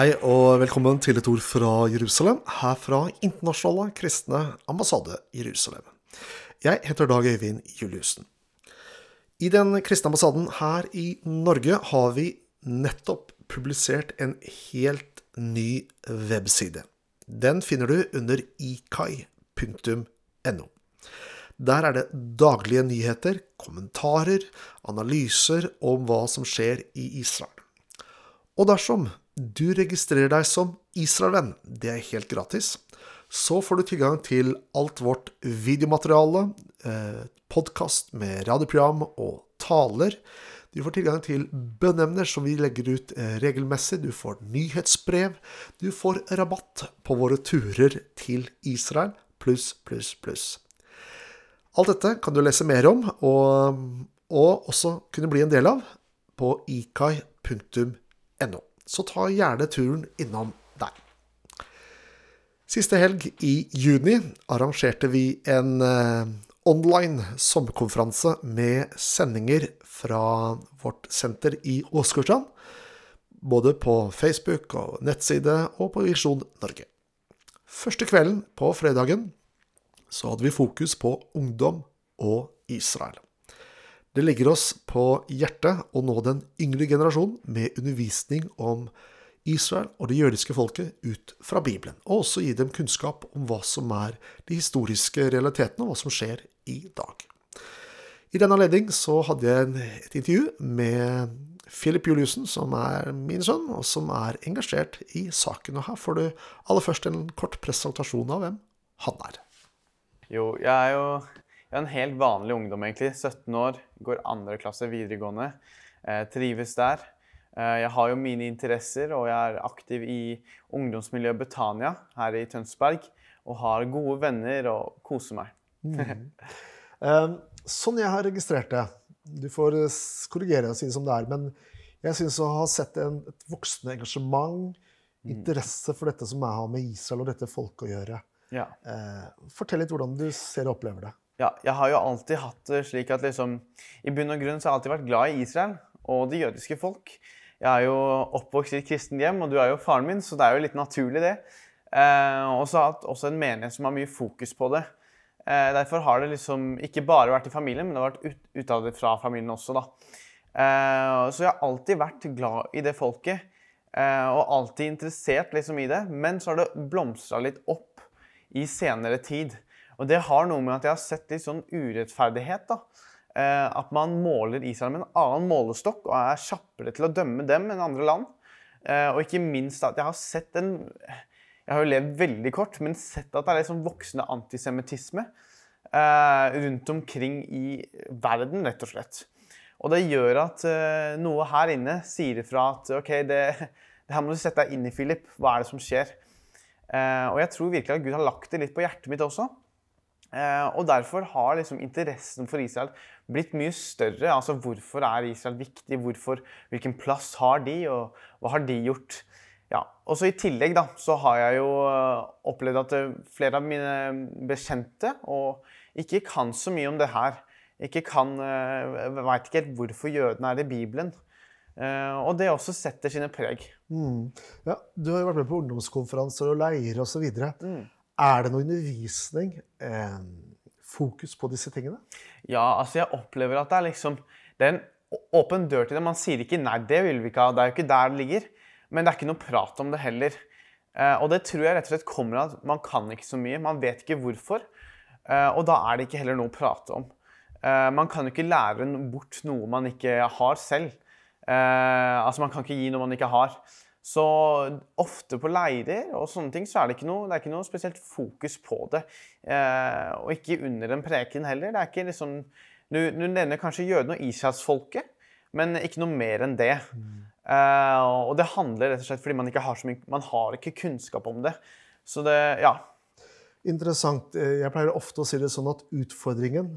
Hei og velkommen til et ord fra Jerusalem, her fra Internasjonale kristne ambassade Jerusalem. Jeg heter Dag Øyvind Juliussen. I den kristne ambassaden her i Norge har vi nettopp publisert en helt ny webside. Den finner du under ikai.no. Der er det daglige nyheter, kommentarer, analyser om hva som skjer i Israel. Og dersom du registrerer deg som Israelvenn, det er helt gratis, så får du tilgang til alt vårt videomateriale, eh, podkast med radioprogram og taler. Du får tilgang til bønneemner som vi legger ut eh, regelmessig. Du får nyhetsbrev. Du får rabatt på våre turer til Israel, pluss, pluss, pluss. Alt dette kan du lese mer om, og, og også kunne bli en del av, på ikai.no. Så ta gjerne turen innom der. Siste helg i juni arrangerte vi en eh, online sommerkonferanse med sendinger fra vårt senter i Åsgårdstrand. Både på Facebook og nettside og på Visjon Norge. Første kvelden på fredagen så hadde vi fokus på ungdom og Israel. Det ligger oss på hjertet å nå den yngre generasjonen med undervisning om Israel og det jødiske folket ut fra Bibelen, og også gi dem kunnskap om hva som er de historiske realitetene, og hva som skjer i dag. I denne anledning så hadde jeg et intervju med Philip Juliussen, som er min sønn, og som er engasjert i saken. Og her får du aller først en kort presentasjon av hvem han er. Jo, jeg er jo jeg er en helt vanlig ungdom, egentlig. 17 år, går andre klasse videregående. Eh, trives der. Eh, jeg har jo mine interesser, og jeg er aktiv i ungdomsmiljøet Betania her i Tønsberg. Og har gode venner og koser meg. mm. sånn jeg har registrert det Du får korrigere og si det som det er. Men jeg syns å ha sett en, et voksende engasjement, mm. interesse for dette som jeg har med Israel og dette folket å gjøre. Ja. Fortell litt hvordan du ser og opplever det. Ja, jeg har jo alltid hatt det slik at liksom I bunn og grunn så har jeg alltid vært glad i Israel og det jødiske folk. Jeg er jo oppvokst i et kristent hjem, og du er jo faren min, så det er jo litt naturlig, det. Eh, og så har jeg også en menighet som har mye fokus på det. Eh, derfor har det liksom ikke bare vært i familien, men det har vært ut, utad fra familien også, da. Eh, så jeg har alltid vært glad i det folket, eh, og alltid interessert liksom i det. Men så har det blomstra litt opp i senere tid. Og det har noe med at jeg har sett litt sånn urettferdighet. da. Eh, at man måler Israel med en annen målestokk og er kjappere til å dømme dem enn andre land. Eh, og ikke minst at jeg har sett en Jeg har jo levd veldig kort, men sett at det er en sånn voksende antisemittisme eh, rundt omkring i verden, rett og slett. Og det gjør at noe her inne sier ifra at OK, det, det her må du sette deg inn i, Philip. Hva er det som skjer? og jeg tror virkelig at Gud har lagt det litt på hjertet mitt også. Eh, og derfor har liksom interessen for Israel blitt mye større. Altså hvorfor er Israel viktig? Hvorfor, hvilken plass har de, og hva har de gjort? Ja, og så I tillegg da, så har jeg jo eh, opplevd at eh, flere av mine bekjente og ikke kan så mye om det her. Ikke kan, Veit ikke helt hvorfor jødene er i Bibelen. og det også setter sine preg. Mm. Ja, du har jo vært med på ungdomskonferanser og leirer osv. Mm. Er det noe undervisning, eh, fokus på disse tingene? Ja, altså jeg opplever at det er liksom Det er en åpen dør til det. Man sier ikke 'nei, det vil vi ikke ha'. Det er jo ikke der det ligger. Men det er ikke noe prat om det heller. Eh, og det tror jeg rett og slett kommer av at man kan ikke så mye. Man vet ikke hvorfor. Eh, og da er det ikke heller noe å prate om. Eh, man kan jo ikke lære bort noe man ikke har selv. Eh, altså Man kan ikke gi noe man ikke har. Så ofte på leirer og sånne ting så er det ikke noe, det er ikke noe spesielt fokus på det. Eh, og ikke under en preken heller. Det er ikke liksom, Du, du nevner kanskje jødene og israelsfolket, men ikke noe mer enn det. Mm. Eh, og det handler rett og slett fordi man ikke har så mye, man har ikke kunnskap om det. Så det, ja. Interessant. Eh, jeg pleier ofte å si det sånn at utfordringen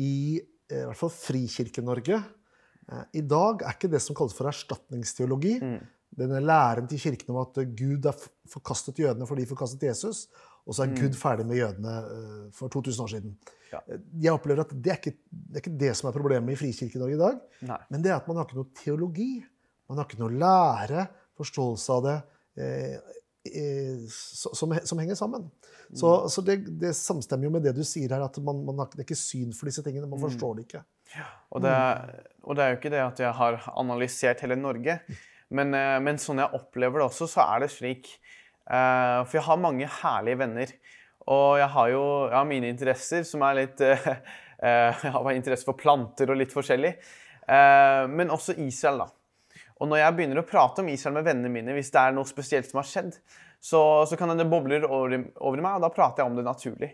i, eh, i hvert fall Frikirke-Norge eh, i dag er ikke det som kalles for erstatningsteologi. Mm denne læren til kirken om at Gud har forkastet jødene fordi de forkastet Jesus, og så er mm. Gud ferdig med jødene eh, for 2000 år siden. Ja. Jeg opplever at det er, ikke, det er, ikke, det som er problemet i Frikirke-Norge i dag. Nei. Men det er at man har ikke noe teologi. Man har ikke noe lære, forståelse av det, eh, eh, som, som, henger sammen. Så, mm. så det, det, samstemmer jo med det du sier her, at man, man har, det er ikke syn for disse tingene. Man mm. forstår det ikke. Ja, og, det, og, det, er jo ikke det at jeg har analysert hele Norge, men, eh, men sånn jeg opplever det også, så er det slik. Uh, for jeg har mange herlige venner. Og jeg har jo jeg har mine interesser, som er litt uh, Jeg har interesse for planter og litt forskjellig. Men også Israel, da. Og når jeg begynner å prate om Israel med vennene mine, hvis det er noe spesielt som har skjedd, så, så kan det boble over, over meg, og da prater jeg om det naturlig.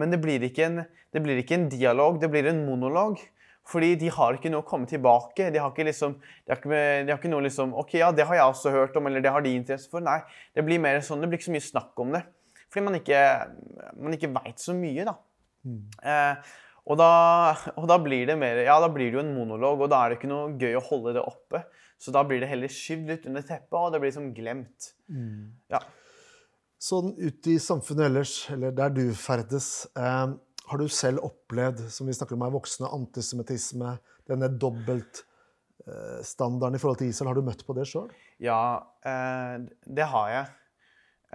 Men det blir, en, det blir, ikke en, dialog, det blir en monolog. Fordi de har ikke noe å komme tilbake. De har ikke, liksom, de har ikke, de har ikke noe liksom OK, ja, det har jeg også hørt om, eller det har de interesse for. Nei, det blir mer sånn, det blir ikke så mye snakk om det. Fordi man ikke, man ikke veit så mye, da. Mm. Eh, og da, og da, blir det mer, ja, da blir det jo en monolog, og da er det ikke noe gøy å holde det oppe. Så da blir det heller skyvd litt under teppet, og det blir liksom glemt. Mm. Ja. Sånn ute i samfunnet ellers, eller der du ferdes, eh, har du selv opplevd, som vi snakker om her, voksne antisemittisme, denne dobbeltstandarden eh, i forhold til Israel? Har du møtt på det sjøl? Ja, eh, det har jeg.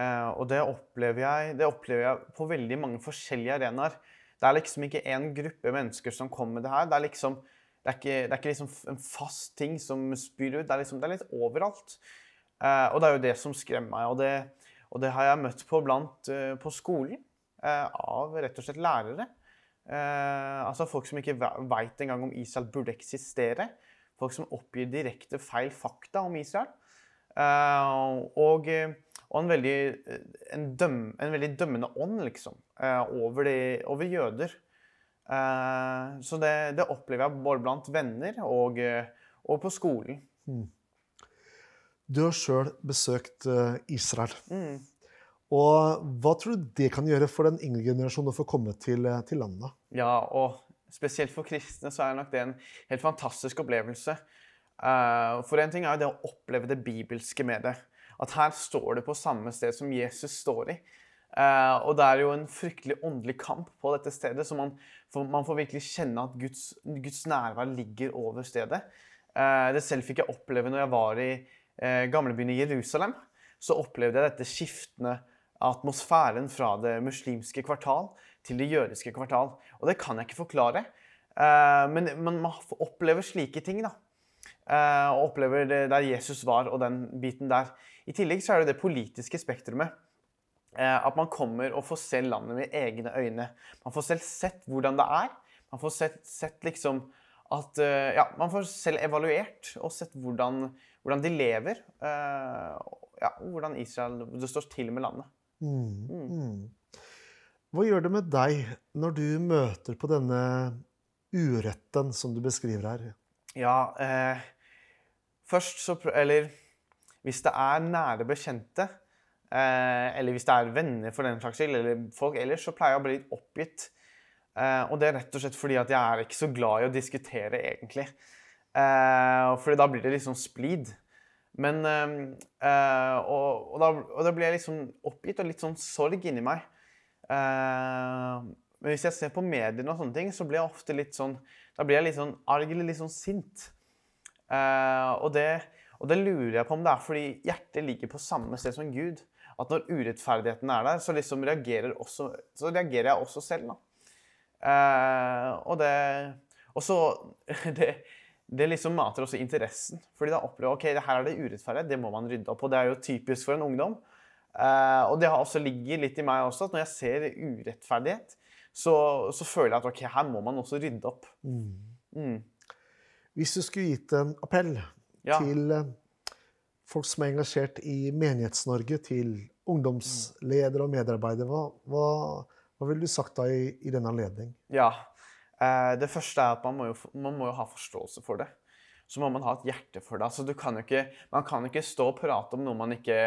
Eh, og det opplever, jeg, det opplever jeg på veldig mange forskjellige arenaer. Det er liksom ikke én gruppe mennesker som kommer med det her. Det er liksom det er ikke, det er ikke liksom en fast ting som spyr ut. Det er, liksom, det er litt overalt. Og det er jo det som skremmer meg. Og det, og det har jeg møtt på blant på skolen. Uh, av rett og slett lærere. altså folk som ikke veit engang om Israel burde eksistere. Folk som oppgir direkte feil fakta om Israel. og, og en, veldig, en, døm, en, veldig, dømmende ånd, liksom, over, de, over jøder. Eh, så det, det, opplever jeg både blant venner og, eh, og på skolen. Mm. Du har sjøl besøkt eh, Israel. Mm. Og hva tror du det kan gjøre for den yngre generasjonen å få komme til, til landet? Ja, og spesielt for kristne så er nok det en helt fantastisk opplevelse. For en ting er jo det å oppleve det bibelske med det. At her står det på samme sted som Jesus står i. Uh, og det er jo en fryktelig åndelig kamp på dette stedet, så man man får virkelig kjenne at Guds, Guds, nærvær ligger over stedet. Det selv fikk jeg oppleve når jeg var i gamlebyen i Jerusalem. Så opplevde jeg dette skiftende atmosfæren fra det muslimske kvartal til det jødiske kvartal. Og det kan jeg ikke forklare, men man, opplever slike ting. da. og opplever der Jesus var, og den biten der. I tillegg så er det det politiske spektrumet. Eh, at man kommer og får se landet med egne øyne. Man får selv sett hvordan det er. Man får sett, sett liksom at eh, Ja, man får selv evaluert og sett hvordan, hvordan de lever. Eh, ja, hvordan Israel Det står til med landet. Mm, mm. Mm. Hva gjør det med deg når du møter på denne uretten som du beskriver her? Ja, eh, først så Eller hvis det er nære bekjente Eh, eller hvis det er venner for den slags skyld, eller folk ellers, så pleier jeg å bli litt oppgitt. Eh, og det er rett og slett fordi at jeg er ikke så glad i å diskutere, egentlig. Eh, fordi da blir det liksom splid. Men øh, og, og, da, og, da, blir jeg liksom oppgitt og litt sånn sorg inni meg. Uh, men hvis jeg ser på mediene og sånne ting, så blir jeg ofte litt sånn Da blir jeg litt sånn arg eller litt sånn sint. Uh, og det og det lurer jeg på om det er fordi hjertet ligger på samme sted som Gud at når urettferdigheten er der, så liksom reagerer, også, så reagerer jeg også selv. da. Uh, og det Og så det, det, liksom mater også interessen. Fordi da opplever ok, det her er det urettferdige, det må man rydde opp. Og det er jo typisk for en ungdom. Uh, og det har også ligget litt i meg også, at når jeg ser urettferdighet, så, så føler jeg at ok, her må man også rydde opp. Mm. Mm. Hvis du skulle gitt en appell ja. til eh, folk som er engasjert i Menighets-Norge, til ungdomsledere og medarbeidere. Hva, hva, hva ville du sagt da i, i denne anledning? Ja, Det første er at man må, jo, man må, jo, ha forståelse for det. Så må man ha et hjerte for det. Altså, kan ikke, man kan ikke stå og prate om noe man ikke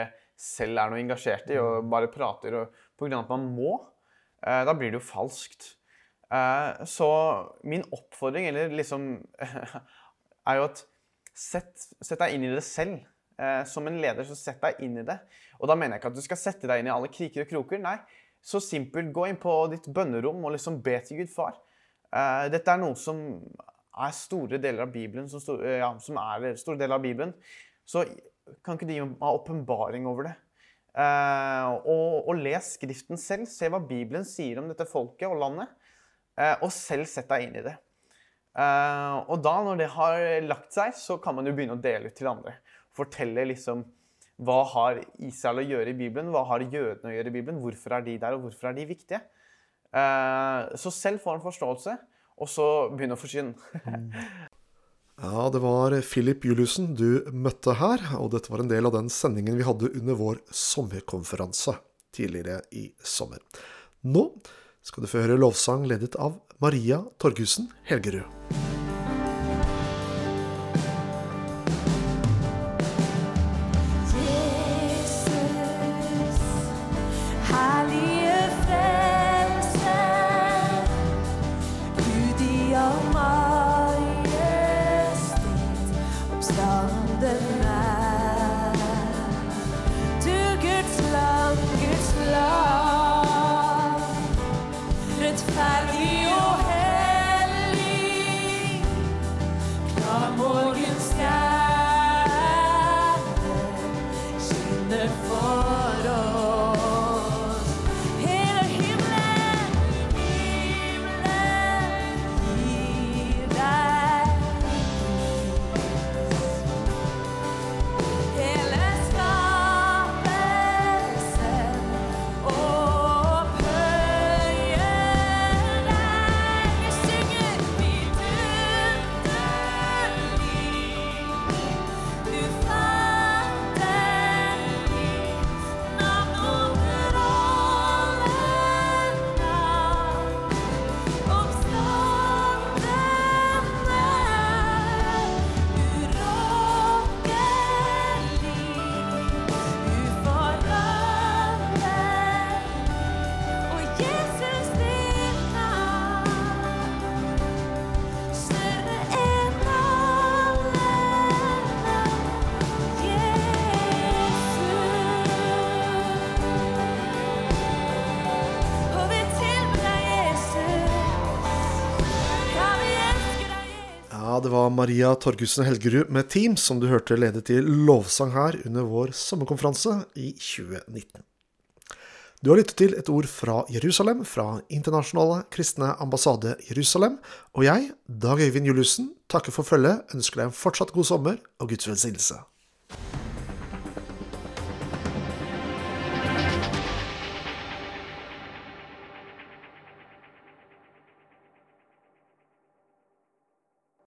selv er noe engasjert i, og bare prater pga. at man må. Eh, da blir det jo falskt. Eh, så min oppfordring, eller liksom er jo at sett, sett deg inn i det selv. Eh, som en leder, så sett deg inn i det. Og da mener jeg ikke at du skal sette deg inn i alle kriker og kroker. Nei, så simpelt gå inn på ditt bønnerom og liksom be til Gud far. Eh, dette er noe som er store deler av Bibelen, som, stor, ja, som er store deler av Bibelen. Så kan ikke de ha åpenbaring over det? Eh, og, og les Skriften selv. Se hva Bibelen sier om dette folket og landet. Eh, og selv sett deg inn i det. Uh, og da, når det har lagt seg, så kan man jo begynne å dele ut til andre. Fortelle liksom hva har Israel å gjøre i Bibelen? Hva har jødene å gjøre i Bibelen? Hvorfor er de der, og hvorfor er de viktige? Eh, så selv får han forståelse, og så begynner å forsyne. Ja, det var Philip Juliussen du møtte her, og dette var en del av den sendingen vi hadde under vår sommerkonferanse tidligere i sommer. Nå skal du få høre lovsang ledet av Maria Torgussen Helgerud. Gud var Maria Torgussen Helgerud med team som du hørte lede til lovsang her under vår sommerkonferanse i 2019. Du har lyttet til et ord fra Jerusalem, fra Internasjonale kristne ambassade Jerusalem, og jeg, Dag Øyvind Juliussen, takker for følget, ønsker deg en fortsatt god sommer og Guds velsignelse.